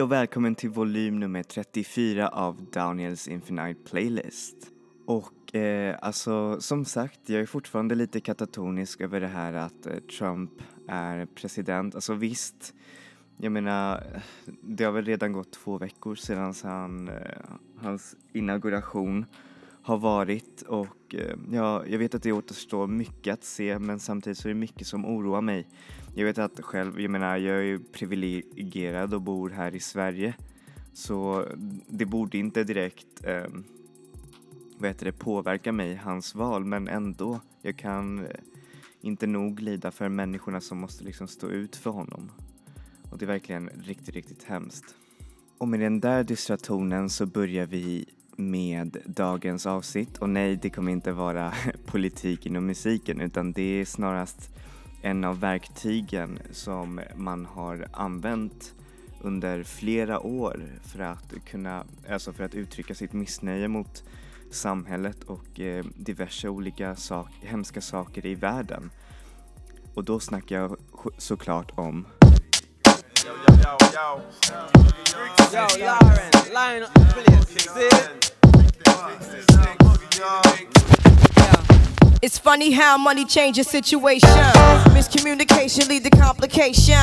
Hej och välkommen till volym nummer 34 av Daniels Infinite Playlist. Och eh, alltså som sagt, jag är fortfarande lite katatonisk över det här att eh, Trump är president. Alltså visst, jag menar, det har väl redan gått två veckor sedan han, eh, hans inauguration har varit och eh, ja, jag vet att det återstår mycket att se men samtidigt så är det mycket som oroar mig. Jag vet att själv, jag menar jag är ju privilegierad och bor här i Sverige så det borde inte direkt eh, vad heter det, påverka mig, hans val, men ändå, jag kan eh, inte nog lida för människorna som måste liksom stå ut för honom. Och det är verkligen riktigt, riktigt hemskt. Och med den där dystra tonen så börjar vi med dagens avsnitt och nej, det kommer inte vara politik inom musiken utan det är snarast en av verktygen som man har använt under flera år för att kunna, alltså för att uttrycka sitt missnöje mot samhället och eh, diverse olika sak, hemska saker i världen. Och då snackar jag såklart om It's funny how money changes situation. Miscommunication lead to complication.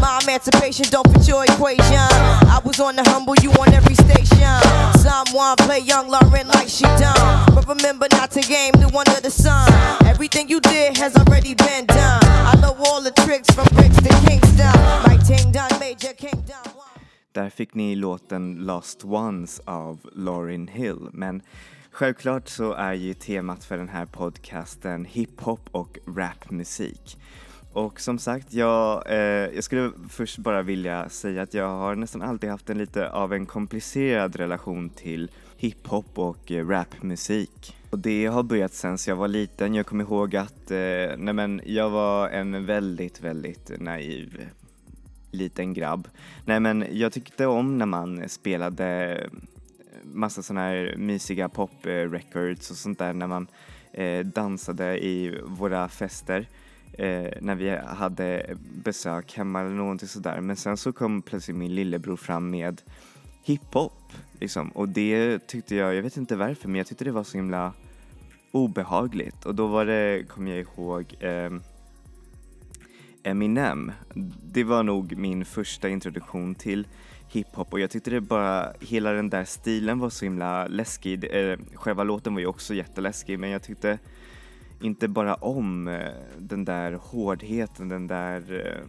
My emancipation don't fit your equation. I was on the humble, you on every station. Someone play young Lauren like she done. But remember not to game new under the sun. Everything you did has already been done. I know all the tricks from bricks to Kingston. My ting done, Major Kingdom. Där fick ni låten Lost Ones av Lauryn Hill. Men självklart så är ju temat för den här podcasten hiphop och rapmusik. Och som sagt, jag, eh, jag skulle först bara vilja säga att jag har nästan alltid haft en lite av en komplicerad relation till hiphop och eh, rapmusik. Och det har börjat sen jag var liten. Jag kommer ihåg att eh, nej men, jag var en väldigt, väldigt naiv eh, liten grabb. Nej men jag tyckte om när man spelade eh, massa sådana här mysiga pop-records eh, och sånt där när man eh, dansade i våra fester eh, när vi hade besök hemma eller någonting sådär. Men sen så kom plötsligt min lillebror fram med hiphop liksom och det tyckte jag, jag vet inte varför, men jag tyckte det var så himla obehagligt och då var det, kommer jag ihåg, eh, Eminem. Det var nog min första introduktion till hiphop och jag tyckte det bara, hela den där stilen var så himla läskig. Eh, själva låten var ju också jätteläskig men jag tyckte inte bara om eh, den där hårdheten, den där, eh,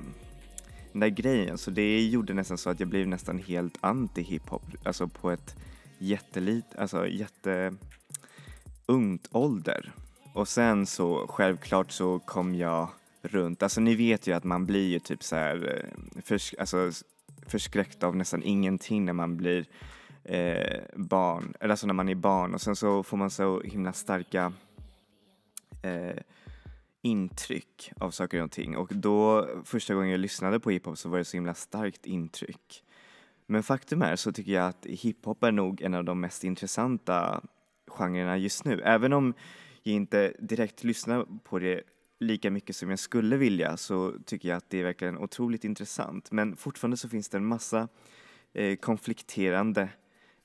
den där grejen. Så det gjorde nästan så att jag blev nästan helt anti hiphop, alltså på ett jättelit, alltså jätte ungt ålder. Och sen så självklart så kom jag runt. Alltså ni vet ju att man blir ju typ så här eh, förs alltså, förskräckt av nästan ingenting när man blir eh, barn, eller alltså när man är barn och sen så får man så himla starka eh, intryck av saker och ting och då första gången jag lyssnade på hiphop så var det så himla starkt intryck. Men faktum är så tycker jag att hiphop är nog en av de mest intressanta genrerna just nu. Även om jag inte direkt lyssnar på det lika mycket som jag skulle vilja så tycker jag att det är verkligen otroligt intressant. Men fortfarande så finns det en massa eh, konflikterande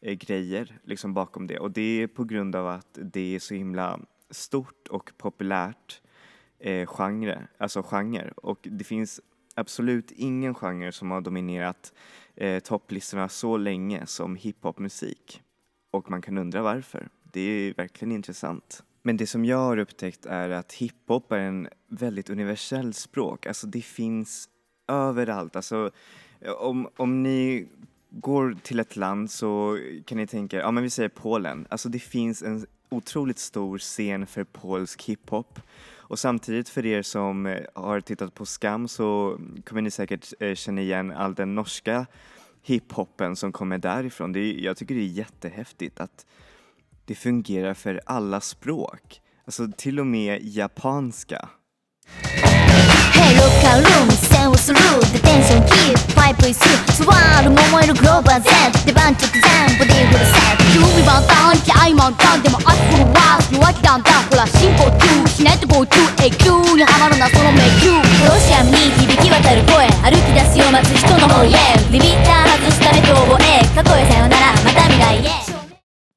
eh, grejer liksom bakom det och det är på grund av att det är så himla stort och populärt eh, genre, alltså genre och det finns absolut ingen genre som har dominerat eh, topplistorna så länge som hiphopmusik. Och man kan undra varför. Det är verkligen intressant. Men det som jag har upptäckt är att hiphop är en väldigt universell språk. Alltså det finns överallt. Alltså om, om ni går till ett land så kan ni tänka, ja men vi säger Polen. Alltså det finns en otroligt stor scen för polsk hiphop. Och samtidigt för er som eh, har tittat på Skam så kommer ni säkert eh, känna igen all den norska hiphopen som kommer därifrån. Det är, jag tycker det är jättehäftigt att det fungerar för alla språk. Alltså till och med japanska. Hey ロッカールーム視線をスルーでテンションキープパイプ椅子座る桃色グローバー Z 出番直前ボディフルセット準備万端気合満タンでも足フルワース弱気だんだんほら進行中しないと GO to 永久にはまるなその迷宮ロシアンに響き渡る声歩き出すよ待つ人の方へ。リミッター外した目と覚え過去へさよなら。また未来へ。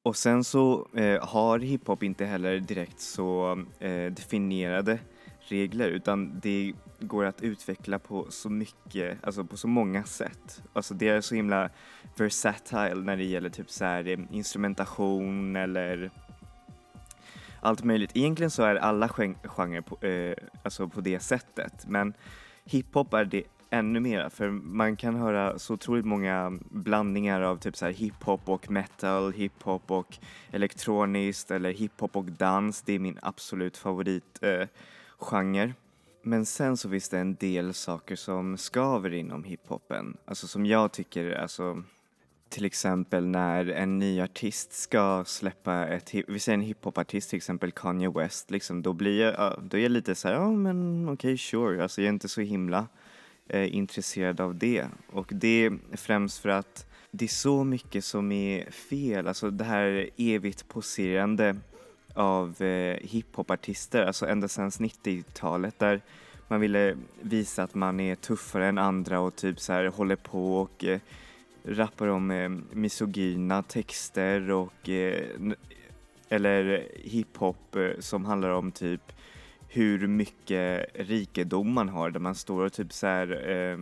Och sen så eh, har hiphop inte heller direkt så eh, definierade regler utan det går att utveckla på så mycket, alltså på så många sätt. Alltså det är så himla versatile när det gäller typ så här eh, instrumentation eller allt möjligt. Egentligen så är alla genrer på, eh, alltså på det sättet men hiphop är det ännu mera för man kan höra så otroligt många blandningar av typ så här hiphop och metal, hiphop och elektroniskt eller hiphop och dans. Det är min absolut favorit eh, genre. Men sen så finns det en del saker som skaver inom hiphopen, alltså som jag tycker, alltså till exempel när en ny artist ska släppa ett, vi säger en hiphopartist till exempel Kanye West, liksom, då blir jag, då är jag lite så här, ja men okej sure, alltså jag är inte så himla eh, intresserad av det. Och det är främst för att det är så mycket som är fel, alltså det här evigt poserande av eh, hiphopartister, alltså ända sedan 90-talet där man ville visa att man är tuffare än andra och typ så här håller på och eh, rappar om eh, misogyna texter och eh, eller hiphop eh, som handlar om typ hur mycket rikedom man har där man står och typ så här eh,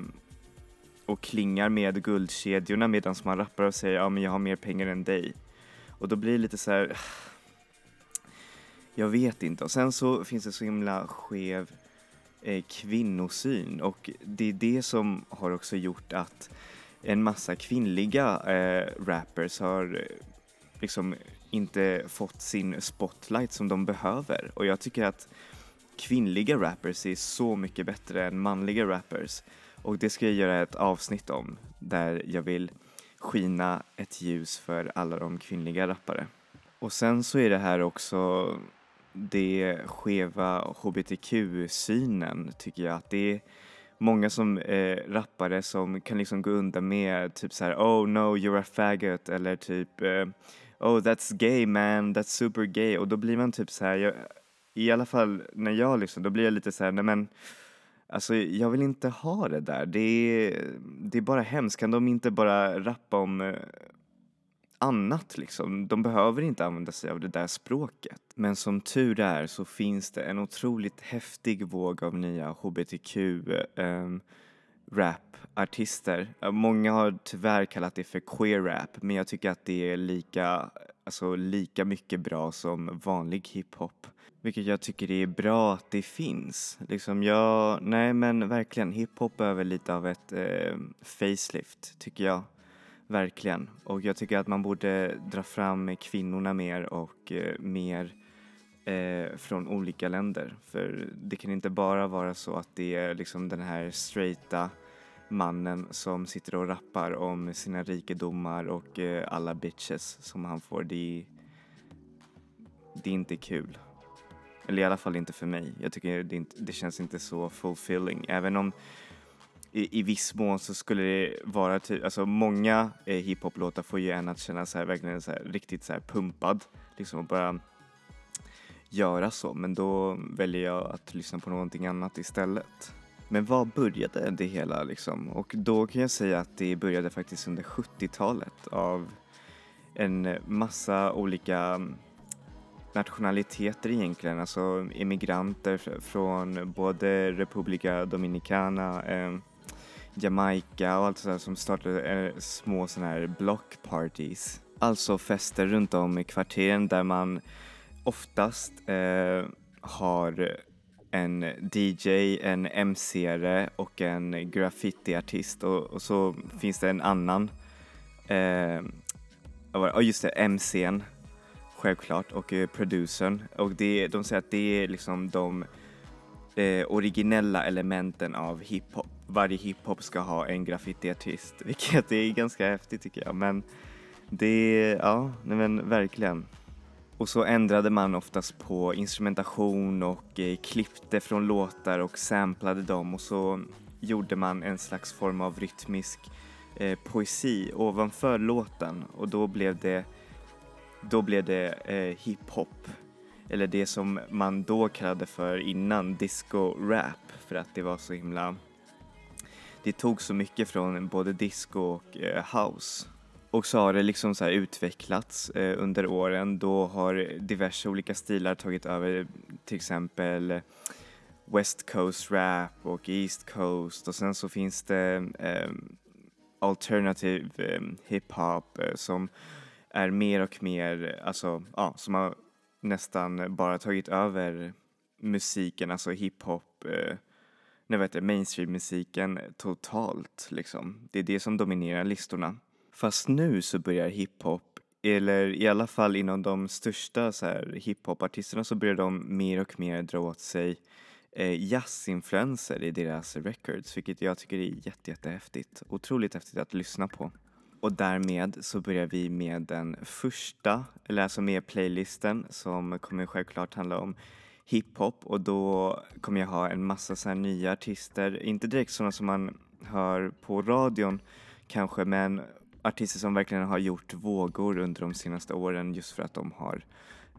och klingar med guldkedjorna medan man rappar och säger ja men jag har mer pengar än dig. Och då blir det lite så här jag vet inte. Och sen så finns det så himla skev eh, kvinnosyn och det är det som har också gjort att en massa kvinnliga eh, rappers har eh, liksom inte fått sin spotlight som de behöver och jag tycker att kvinnliga rappers är så mycket bättre än manliga rappers och det ska jag göra ett avsnitt om där jag vill skina ett ljus för alla de kvinnliga rappare. Och sen så är det här också det skeva hbtq-synen tycker jag att det är många som eh, rappare som kan liksom gå undan med typ så här oh no you're a faggot eller typ eh, oh that's gay man that's super gay och då blir man typ så här jag, i alla fall när jag liksom då blir jag lite så här nej men Alltså jag vill inte ha det där. Det är, det är bara hemskt. Kan de inte bara rappa om eh, annat liksom? De behöver inte använda sig av det där språket. Men som tur är så finns det en otroligt häftig våg av nya hbtq um, ehm, rapartister. Eh, många har tyvärr kallat det för queer rap men jag tycker att det är lika, alltså, lika mycket bra som vanlig hiphop. Vilket jag tycker är bra att det finns. Liksom jag, nej men verkligen, hiphop behöver lite av ett eh, facelift tycker jag. Verkligen. Och jag tycker att man borde dra fram kvinnorna mer och eh, mer eh, från olika länder. För det kan inte bara vara så att det är liksom den här straighta mannen som sitter och rappar om sina rikedomar och eh, alla bitches som han får. Det är, det är inte kul. Eller i alla fall inte för mig. Jag tycker det, inte, det känns inte så fulfilling. Även om i, i viss mån så skulle det vara typ, alltså många eh, hiphop-låtar får ju en att känna sig verkligen så här, riktigt så här pumpad. Liksom och bara göra så. Men då väljer jag att lyssna på någonting annat istället. Men var började det hela liksom? Och då kan jag säga att det började faktiskt under 70-talet av en massa olika mm, nationaliteter egentligen, alltså immigranter från både Republica Dominicana, eh, Jamaica och allt sådär som startade eh, små sådana här block parties. Alltså fester runt om i kvarteren där man oftast eh, har en DJ, en MC-are och en graffitiartist och, och så finns det en annan, eh. Ja just det, MC'n självklart och eh, producern och det, de säger att det är liksom de eh, originella elementen av hiphop. Varje hiphop ska ha en graffitiartist, vilket är ganska häftigt tycker jag men det, ja, nej men verkligen. Och så ändrade man oftast på instrumentation och eh, klippte från låtar och samplade dem och så gjorde man en slags form av rytmisk eh, poesi ovanför låten och då blev det, då blev det eh, hiphop. Eller det som man då kallade för innan disco-rap för att det var så himla det tog så mycket från både disco och eh, house. Och så har det liksom så utvecklats eh, under åren. Då har diverse olika stilar tagit över till exempel West Coast rap och East Coast och sen så finns det eh, alternative eh, hiphop eh, som är mer och mer, alltså ja, som har nästan bara tagit över musiken, alltså hiphop, eh, nu vet totalt liksom. Det är det som dominerar listorna. Fast nu så börjar hiphop, eller i alla fall inom de största så här hiphopartisterna så börjar de mer och mer dra åt sig eh, jazzinfluenser i deras records, vilket jag tycker är jätte, jättehäftigt. Otroligt häftigt att lyssna på. Och därmed så börjar vi med den första, eller alltså med playlisten som kommer självklart handla om hiphop och då kommer jag ha en massa så här nya artister, inte direkt sådana som man hör på radion kanske, men artister som verkligen har gjort vågor under de senaste åren just för att de har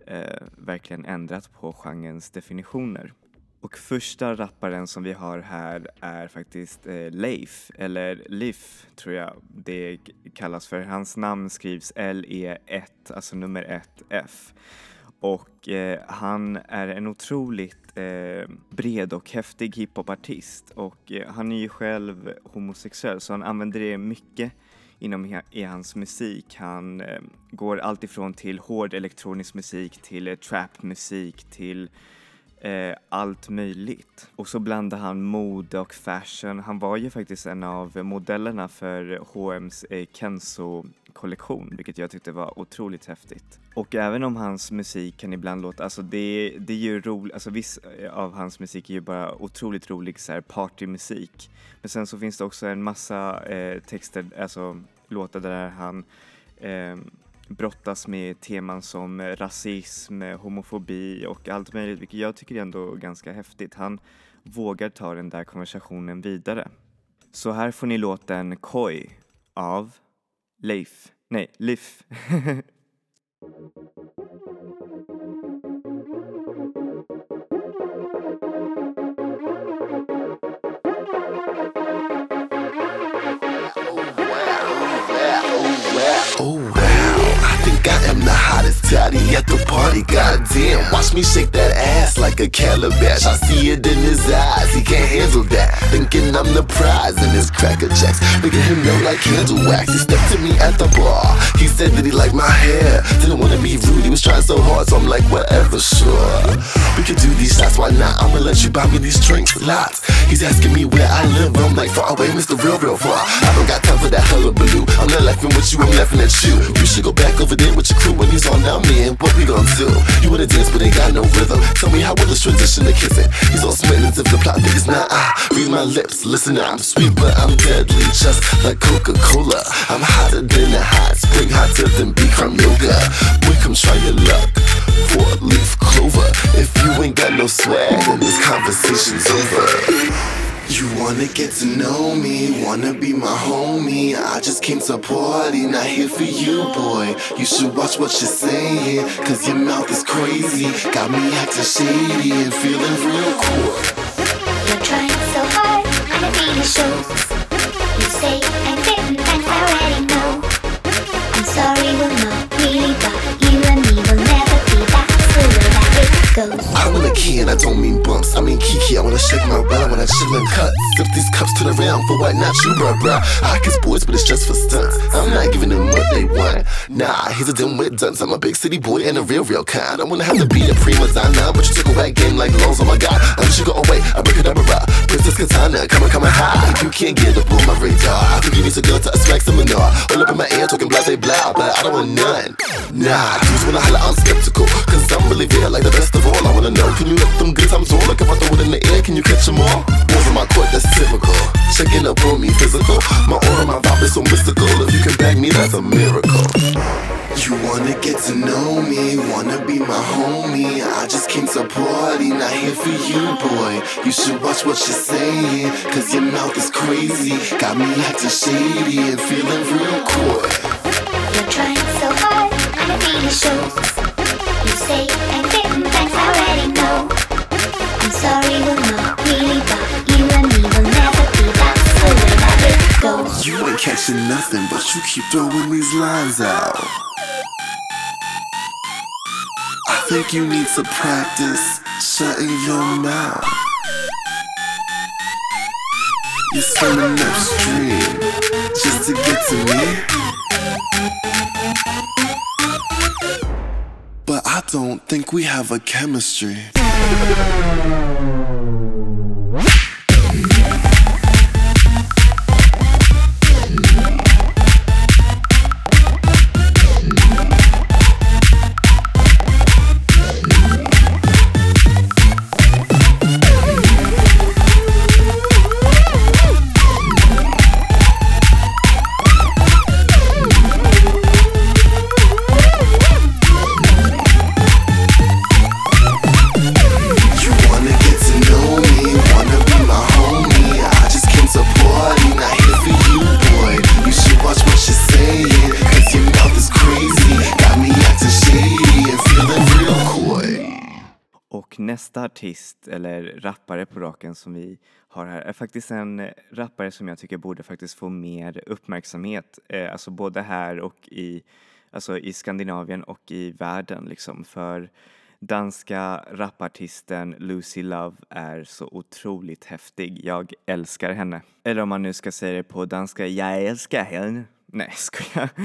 eh, verkligen ändrat på genrens definitioner. Och första rapparen som vi har här är faktiskt eh, Leif, eller Lif tror jag det kallas för. Hans namn skrivs L-E-1, alltså nummer 1 F. Och eh, han är en otroligt eh, bred och häftig hiphopartist och eh, han är ju själv homosexuell så han använder det mycket inom i hans musik. Han eh, går alltifrån till hård elektronisk musik till eh, trapmusik till eh, allt möjligt. Och så blandar han mode och fashion. Han var ju faktiskt en av modellerna för H&M's eh, Kenzo-kollektion, vilket jag tyckte var otroligt häftigt. Och även om hans musik kan ibland låta, alltså det, det är ju roligt, alltså viss eh, av hans musik är ju bara otroligt rolig så här partymusik. Men sen så finns det också en massa eh, texter, alltså låtar där han eh, brottas med teman som rasism, homofobi och allt möjligt, vilket jag tycker är ändå ganska häftigt. Han vågar ta den där konversationen vidare. Så här får ni låten Koi av Leif, nej, Liff. Oh, oh, oh, Toddy at the party, goddamn. Watch me shake that ass like a calabash. I see it in his eyes, he can't handle that. Thinking I'm the prize in his cracker jacks. Making him know like candle wax. He stepped to me at the bar. He said that he liked my hair. Didn't wanna be rude, he was trying so hard, so I'm like, whatever, sure. We could do these shots, why not? I'ma let you buy me these drinks, lots. He's asking me where I live, I'm like, far away, Mr. Real, real far. I don't got time for that hullabaloo. I'm not laughing with you, I'm laughing at you. You should go back over there with your crew when he's on now man, what we gon' do? You wanna dance but ain't got no rhythm. Tell me how will this transition to kissing? He's all as if the plot niggas not ah. Read my lips, listen, I'm sweet but I'm deadly, just like Coca-Cola. I'm hotter than a hot spring, hotter than Bikram yoga. Boy, come try your luck. Four leaf clover. If you ain't got no swag, then this conversation's over. You wanna get to know me, wanna be my homie. I just came to party, not here for you, boy. You should watch what you're saying, cause your mouth is crazy. Got me acting shady and feeling real cool. You're trying so hard, I'ma be your shows. Goes. I want a key and I don't mean bumps, I mean Kiki. I wanna shake my when I chill and cut. Sip these cups to the round for what? Not you, bruh, bruh. I kiss boys, but it's just for stunts. I'm not giving them what they want. Nah, he's a dimwit dunce. I'm a big city boy and a real, real kind. I wanna have to be a prima donna, but you took a whack game like loans. Oh my god, I wish you go away. I break it up, bruh. Princess Katana, coming, coming high. You can't get up on my radar. I think you need to go to a swag seminar. All up in my ear talking blase blah, but I don't want none. Nah, dudes wanna holla, I'm skeptical. Cause I'm really real like the best of all. I wanna know, can you let them good times roll? Like if I throw it in the air, can you catch them all? Balls on my court, that's typical. Checking up on me, physical. My aura, my vibe is so mystical. If you can bag me, that's a miracle. You wanna get to know me, wanna be my homie. I just came to party, not here for you, boy. You should watch what you're saying, cause your mouth is crazy. Got me acting shady and feeling real coy. You're trying so hard, and it really shows. You say catching nothing, but you keep throwing these lines out. I think you need to practice shutting your mouth. You're swimming upstream just to get to me. I don't think we have a chemistry. nästa artist, eller rappare på raken som vi har här, är faktiskt en eh, rappare som jag tycker borde faktiskt få mer uppmärksamhet. Eh, alltså både här och i, alltså i Skandinavien och i världen liksom. För danska rapartisten Lucy Love är så otroligt häftig. Jag älskar henne. Eller om man nu ska säga det på danska, jag älskar henne. Nej, skojar.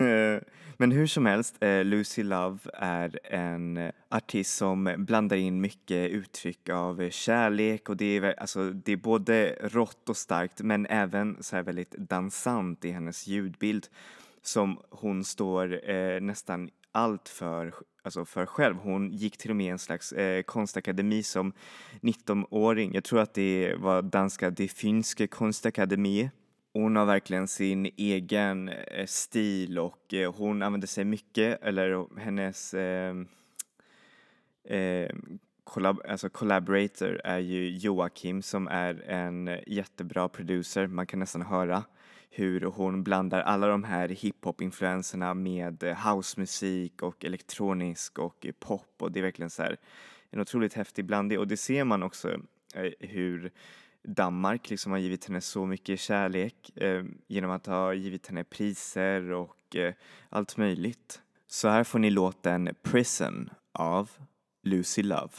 Eh, men hur som helst, eh, Lucy Love är en eh, artist som blandar in mycket uttryck av eh, kärlek och det är, alltså, det är både rått och starkt men även så här väldigt dansant i hennes ljudbild som hon står eh, nästan allt för, alltså för själv. Hon gick till och med i en slags eh, konstakademi som 19-åring. Jag tror att det var danska Det Finske Konstakademie. Hon har verkligen sin egen eh, stil och eh, hon använder sig mycket, eller hennes eh, eh, collab, alltså collaborator är ju Joakim som är en jättebra producer. Man kan nästan höra hur hon blandar alla de här hiphop-influenserna med eh, housemusik och elektronisk och pop och det är verkligen så här en otroligt häftig blandning och det ser man också eh, hur Danmark liksom har givit henne så mycket kärlek eh, genom att ha givit henne priser och eh, allt möjligt. Så här får ni låten Prison av Lucy Love.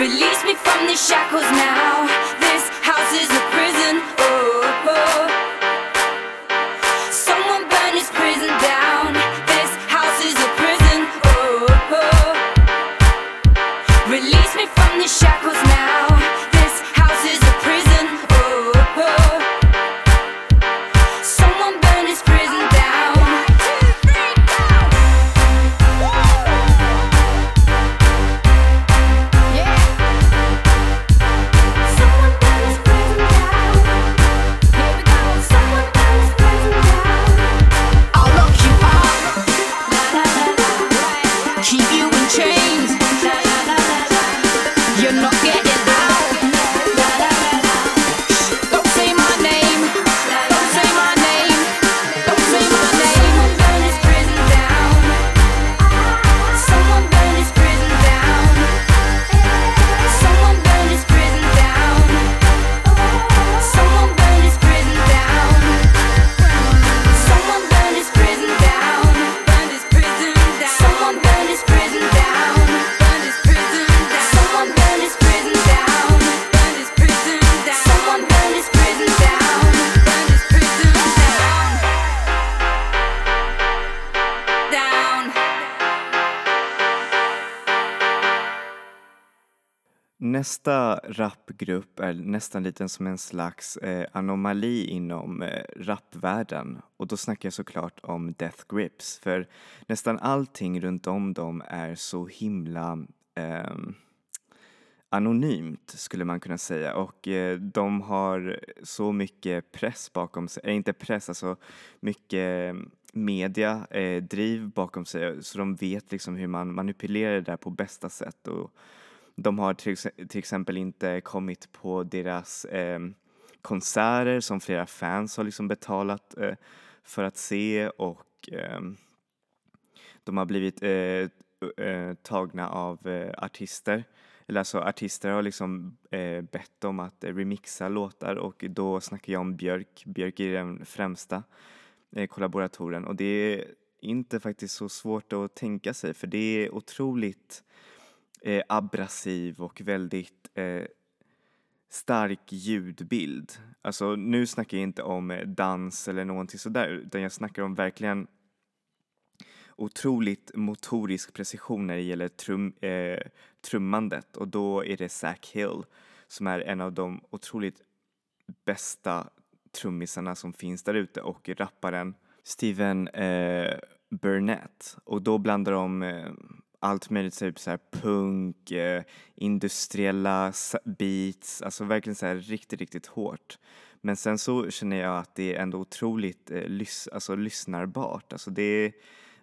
Release me from these shackles now. This house is a nästa rapgrupp är nästan lite som en slags eh, anomali inom eh, rapvärlden. Och då snackar jag såklart om Death Grips för nästan allting runt om dem är så himla eh, anonymt skulle man kunna säga. Och eh, de har så mycket press bakom sig, äh, inte press, alltså mycket eh, media, eh, driv bakom sig så de vet liksom hur man manipulerar det där på bästa sätt. Och de har till, till exempel inte kommit på deras eh, konserter som flera fans har liksom betalat eh, för att se och eh, de har blivit eh, eh, tagna av eh, artister. Eller alltså artister har liksom eh, bett om att remixa låtar och då snackar jag om Björk. Björk är den främsta eh, kollaboratorn och det är inte faktiskt så svårt att tänka sig för det är otroligt eh, abrasiv och väldigt eh, stark ljudbild. Alltså nu snackar jag inte om eh, dans eller någonting sådär utan jag snackar om verkligen otroligt motorisk precision när det gäller trum, eh, trummandet och då är det Zac Hill som är en av de otroligt bästa trummisarna som finns där ute och rapparen Steven eh, Burnett och då blandar de eh, allt möjligt, typ så här punk, eh, industriella beats, alltså verkligen så här riktigt, riktigt hårt. Men sen så känner jag att det är ändå otroligt eh, lys alltså, lyssnarbart. Alltså det är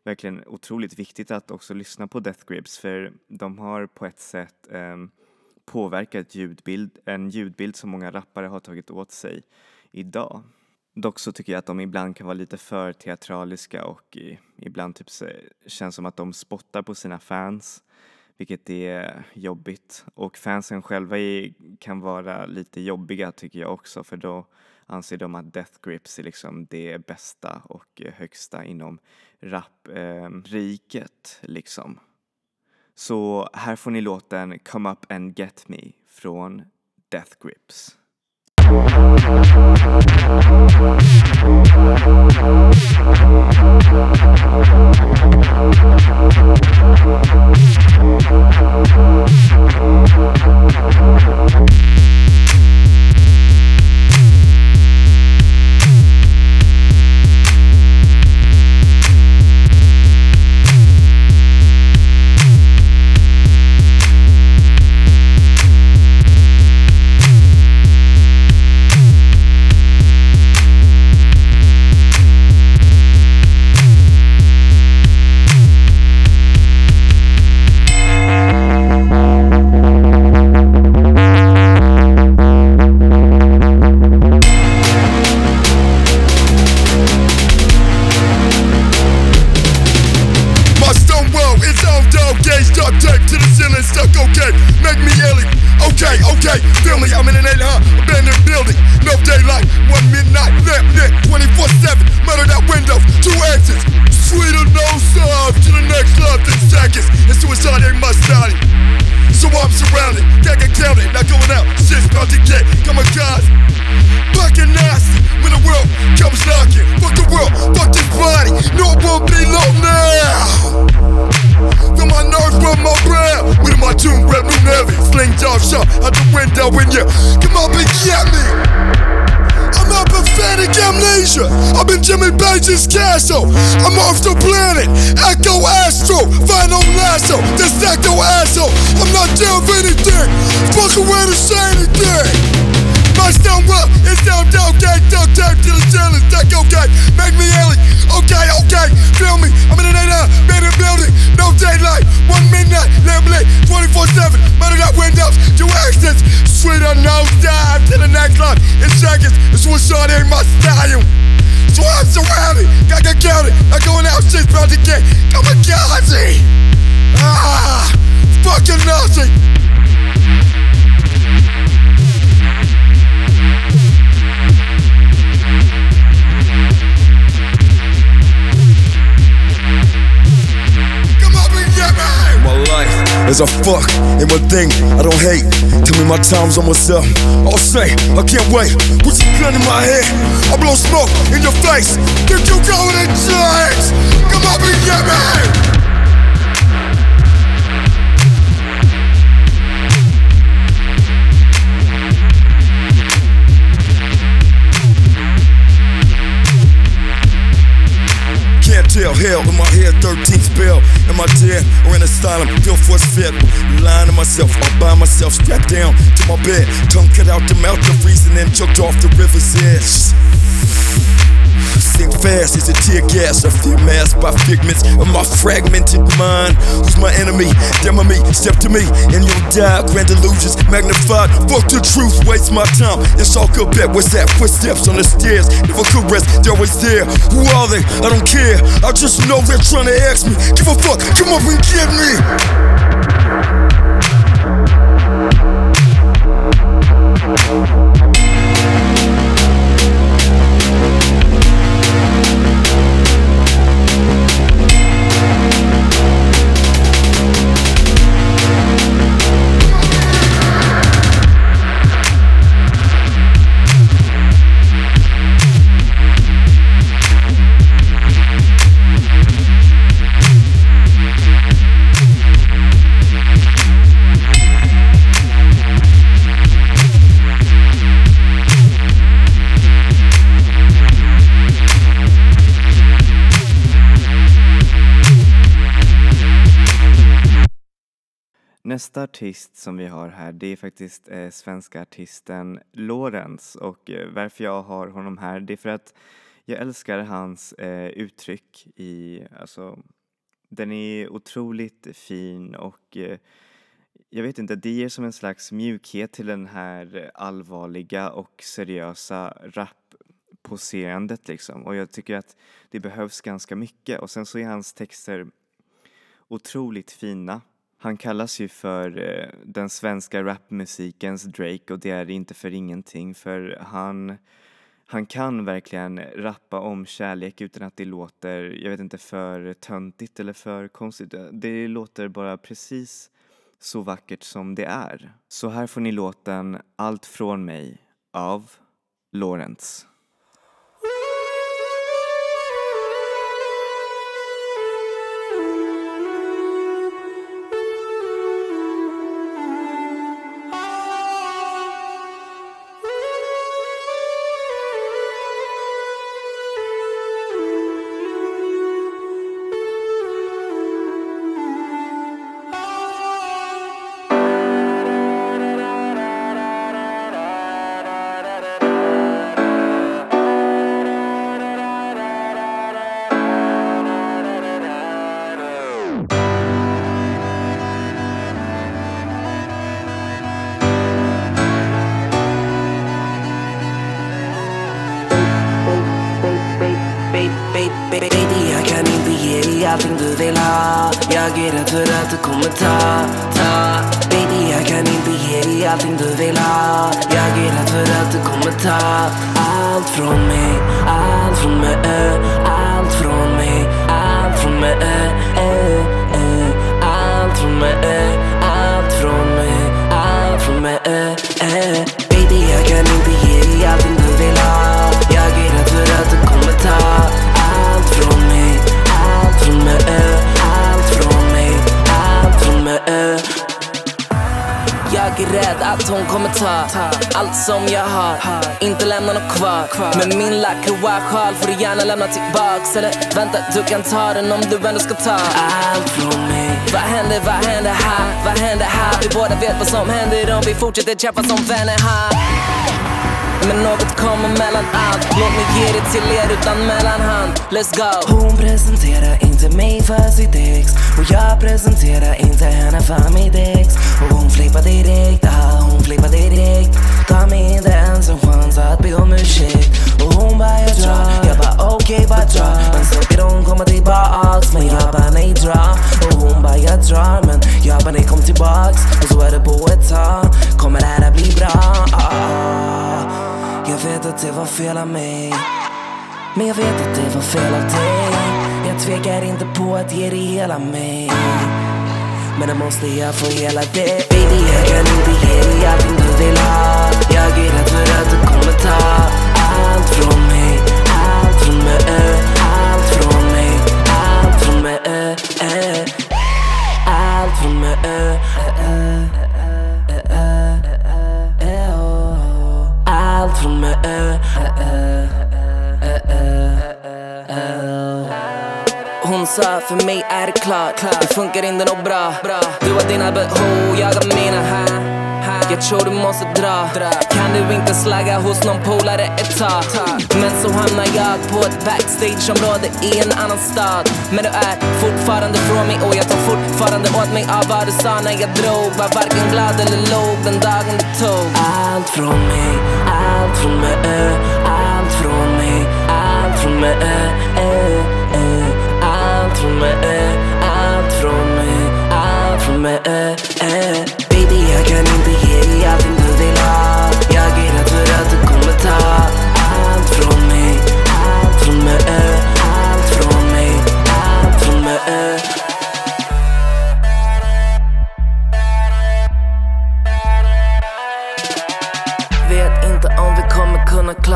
verkligen otroligt viktigt att också lyssna på Death Grips för de har på ett sätt eh, påverkat ljudbild, en ljudbild som många rappare har tagit åt sig idag. Dock så tycker jag att de ibland kan vara lite för teatraliska och ibland typ känns som att de spottar på sina fans vilket är jobbigt. Och fansen själva är, kan vara lite jobbiga tycker jag också för då anser de att Death Grips är liksom det bästa och högsta inom rap-riket eh, liksom. Så här får ni låten Come Up and Get Me från Death Grips. Thank you. now when you come up and get me. I'm not pathetic amnesia. I've been Jimmy Page's castle. I'm off the planet. Echo Astro. Final lasso. This echo asshole. I'm not down for anything. Fuck around and say anything. My stone well. is down, down, gang, down, down to the ceiling. Take okay, make me alien. Okay, okay, feel me. I'm in an 8 been in building, no daylight. One midnight, late, 24 7. Matter that windows, two exits. Sweet on nose dive to the next life. In seconds, it's what's on in my style. So I'm surrounded, got to count it. Not going out, shit's about to get kamikaze. Ah, fucking nothing. Thing I don't hate. Tell me my time's almost up. I'll say, I can't wait. Put some gun in my head. I blow smoke in your face. Think you going to change? Come on and get me. Hell in my head, 13th bell. Am I dead or in asylum? Feel force fed. Lying to myself, all by myself, strapped down to my bed. Tongue cut out the mouth of reason and choked off the river's edge. Sing fast as a tear gas. I feel masked by figments of my fragmented mind. Who's my enemy? Demo me, step to me, and you'll die. Grand illusions magnified. Fuck the truth, waste my time. It's all good bet. What's that? Footsteps on the stairs. Never could rest, they're always there. Who are they? I don't care. I just know they're trying to ask me. Give a fuck, come up and get me. Nästa artist som vi har här det är faktiskt eh, svenska artisten Lorenz. Och eh, varför jag har honom här det är för att jag älskar hans eh, uttryck i, alltså den är otroligt fin och eh, jag vet inte, det ger som en slags mjukhet till den här allvarliga och seriösa rap-poserandet liksom. Och jag tycker att det behövs ganska mycket. Och sen så är hans texter otroligt fina. Han kallas ju för eh, den svenska rapmusikens Drake och det är inte för ingenting för han, han kan verkligen rappa om kärlek utan att det låter, jag vet inte, för töntigt eller för konstigt. Det låter bara precis så vackert som det är. Så här får ni låten Allt från mig av Lawrence. För att du kommer ta, ta. Baby, jag kan inte ge dig allting du vill ha. Jag är rädd för att du kommer ta Allt från mig, allt från mig, rädd att hon kommer ta allt som jag har. Inte lämna något kvar. Men min lakroa-sjal får du gärna lämna tillbaks. Eller vänta, du kan ta den om du ändå ska ta allt från mig. Vad händer, vad händer här? Vad händer här? Vi båda vet vad som händer om vi fortsätter kämpa som vänner här men något kommer mellan allt. Låt mig ge det till er utan mellanhand. Let's go. Hon presenterar inte mig för sitt ex. Och jag presenterar inte henne för mitt ex. Och hon flippar direkt, ah, hon flippar direkt. Ta mig inte ens en chans att be om ursäkt. Och hon bara jag drar, jag bara okej bara dra. Men så vill hon komma tillbaks. Men jag bara nej dra. Och hon bara jag drar. Men jag bara nej kom tillbaks. Och så är det på ett tag. Kommer det här att bli bra? Ah. Jag vet att det var fel av mig. Men jag vet att det var fel av dig. Jag tvekar inte på att ge dig hela mig. Men då måste jag få hela dig. Baby jag kan inte ge dig allting du vill ha. Jag är rädd för att du kommer ta allt från mig. Allt från mig, allt från mig. Allt från mig. Allt från mig, som är mig. Hon sa för mig är det klart. Det funkar inte nåt bra. Du har dina behov, jag har mina här. Jag tror du måste dra. Kan du inte slagga hos någon polare ett tag? Men så hamnar jag på ett backstageområde i en annan stad. Men du är fortfarande från mig och jag tar fortfarande åt mig av vad du sa när jag drog. Var varken glad eller låg den dagen du tog. Allt från mig, allt från mig, allt från mig, eh, eh. allt från mig, allt från mig, allt från mig, allt från mig, Baby jag kan inte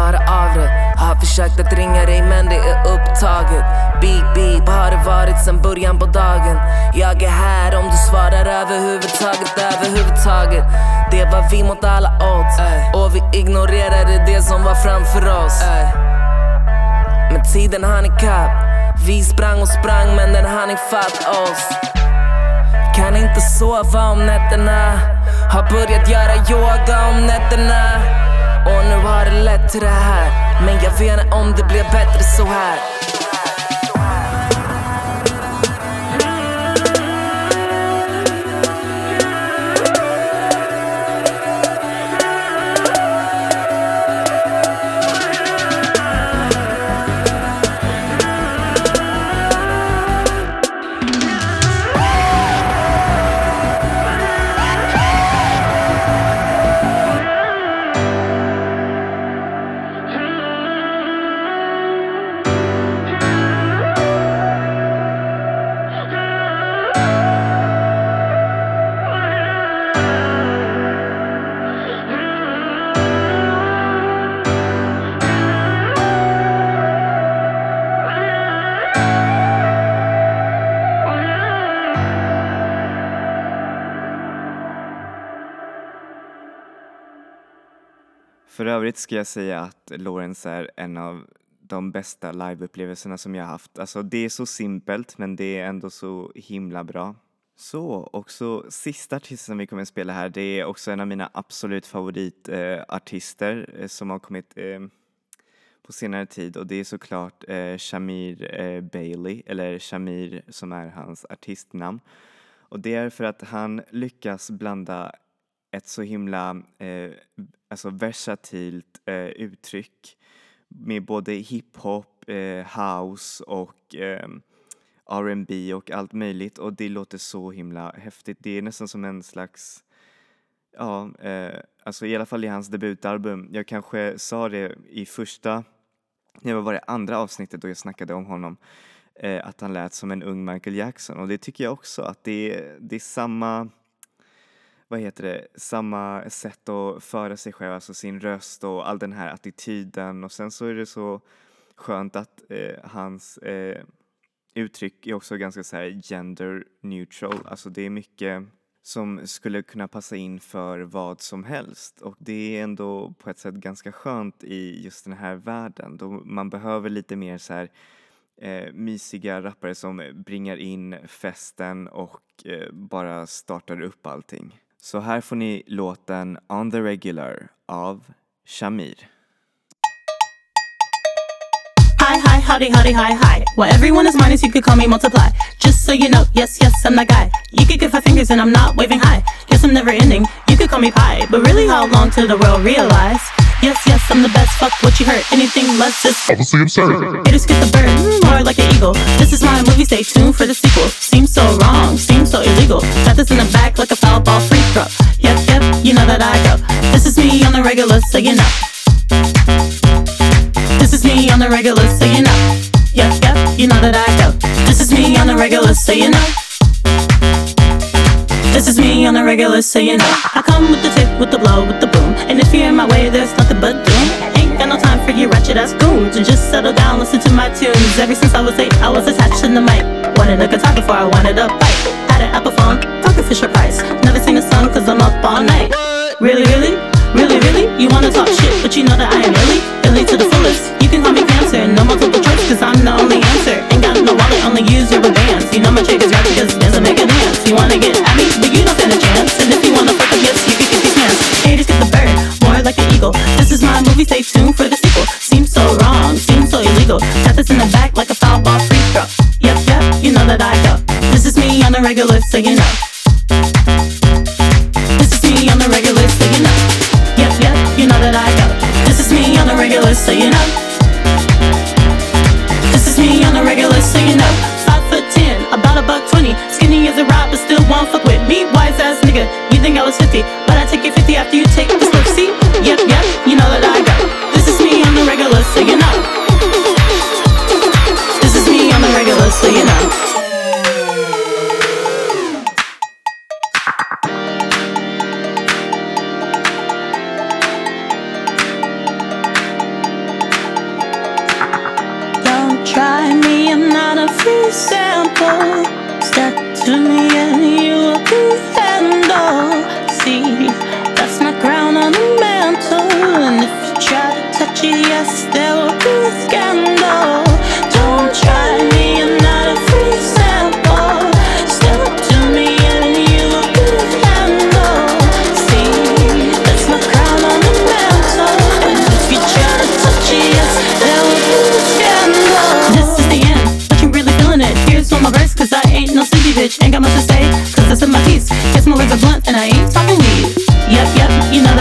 kunna klara av det Har försökt att ringa dig men det är upptaget. Beep beep har det varit sen början på dagen. Jag är här om du svarar överhuvudtaget, överhuvudtaget. Det var vi mot alla odds. Och vi ignorerade det som var framför oss. Men tiden hann ikapp Vi sprang och sprang men den hann ifatt oss. Kan inte sova om nätterna. Har börjat göra yoga om nätterna har det lett till det här. Men jag vet inte om det blir bättre så här. Övrigt ska jag säga att Lawrence är en av de bästa liveupplevelserna som jag har haft. Alltså det är så simpelt men det är ändå så himla bra. Så, och så sista artisten som vi kommer att spela här det är också en av mina absolut favoritartister eh, som har kommit eh, på senare tid och det är såklart eh, Shamir eh, Bailey, eller Shamir som är hans artistnamn. Och det är för att han lyckas blanda ett så himla eh, alltså versatilt eh, uttryck med både hiphop, eh, house och eh, R&B och allt möjligt och det låter så himla häftigt. Det är nästan som en slags, ja, eh, alltså i alla fall i hans debutalbum. Jag kanske sa det i första, det var det andra avsnittet då jag snackade om honom, eh, att han lät som en ung Michael Jackson och det tycker jag också att det, det är samma vad heter det, samma sätt att föra sig själv, alltså sin röst och all den här attityden. Och sen så är det så skönt att eh, hans eh, uttryck är också ganska så här gender neutral, alltså det är mycket som skulle kunna passa in för vad som helst. Och det är ändå på ett sätt ganska skönt i just den här världen då man behöver lite mer så här eh, mysiga rappare som bringar in festen och eh, bara startar upp allting. Så här får ni låten On the Regular av Shamir. Hi, hi, howdy, howdy, hi, hi. Well, everyone is minus, you could call me multiply. Just so you know, yes, yes, I'm that guy. You could give five fingers and I'm not waving high. Guess I'm never ending. You could call me pie, but really, how long till the world realize? Yes, yes, I'm the best. Fuck what you heard. Anything less is Obviously absurd. Haters get the bird, more like an eagle. This is my movie, stay tuned for the sequel. Seems so wrong, seems so illegal. Got this in the back like a foul ball free throw. Yep, yep, you know that I go. This is me on the regular, so you know. This is me on the regular, so you know. Yep, yep, you know that I go. This is me on the regular, so you know. This is me on the regular, so you know. I come with the tip, with the blow, with the boom. And if you're in my way, there's nothing but doom. Ain't got no time for you ratchet ass goons. And just settle down, listen to my tunes. Ever since I was eight, I was attached to the mic. Wanted a guitar before I wanted a bike. Had an Apple phone, talking Fisher Price. Never seen a song cause I'm up all night. Really, really? Really, really? You wanna talk shit, but you know that I am really, really to the fullest. You can call me cancer, no multiple choice, cause I'm the only answer. Ain't got no wallet, only use my chick is because it doesn't make a dance. You wanna get at me, stand a chance. And if you wanna fuck up, yes, you can get your chance. Haters get the bird, more like an eagle. This is my movie, stay tuned for the sequel. Seems so wrong, seems so illegal. Got this in the back like a foul ball free throw. Yep, yep, you know that I go. This is me on the regular, so you know.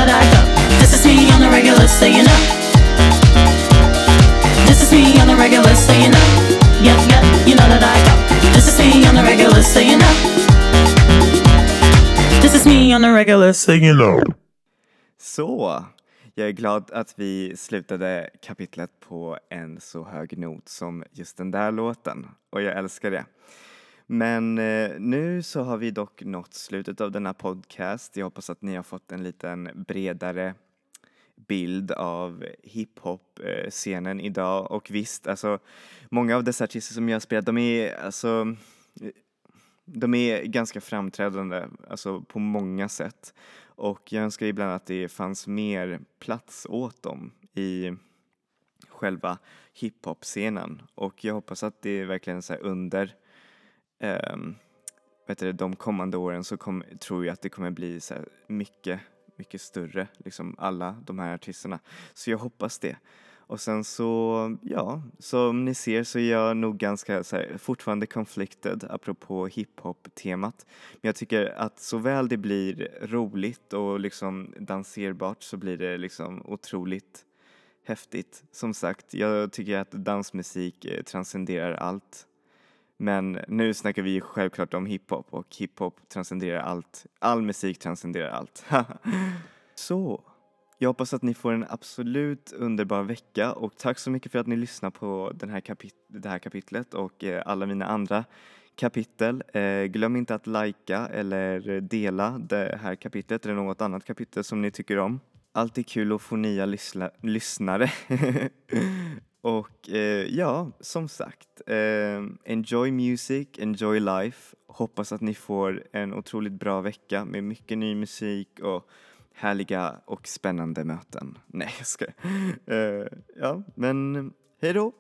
You know that This is me on the regular, so you know. This is me on the regular, so you know. Yep, yep, you know that I go. This is me on the regular, so you know. This is me on the regular, so you know. Så, jag är glad att vi slutade kapitlet på en så hög not som just den där låten och jag älskar det. Men eh, nu så har vi dock nått slutet av denna podcast. Jag hoppas att ni har fått en liten bredare bild av hiphop-scenen idag och visst, alltså många av dessa artister som jag spelat, de är alltså de är ganska framträdande, alltså på många sätt. Och jag önskar ibland att det fanns mer plats åt dem i själva hiphop-scenen. Och jag hoppas att det är verkligen så här under eh, vet du, de kommande åren så kom, tror jag att det kommer bli så här mycket, mycket större, liksom alla de här artisterna. Så jag hoppas det. Och sen så, ja, som ni ser så är jag nog ganska så här, fortfarande conflicted apropå hiphop-temat. Men jag tycker att såväl det blir roligt och liksom danserbart så blir det liksom otroligt häftigt. Som sagt, jag tycker att dansmusik eh, transcenderar allt. Men nu snackar vi självklart om hiphop och hiphop transcenderar allt. All musik transcenderar allt. så, jag hoppas att ni får en absolut underbar vecka och tack så mycket för att ni lyssnar på den här kapit det här kapitlet och eh, alla mina andra kapitel. Eh, glöm inte att likea eller dela det här kapitlet eller något annat kapitel som ni tycker om. Alltid kul att få nya lyssna lyssnare. och eh, ja, som sagt, eh, enjoy music, enjoy life. Hoppas att ni får en otroligt bra vecka med mycket ny musik och härliga och spännande möten. Nej, jag ska. Eh, ja, men hej då!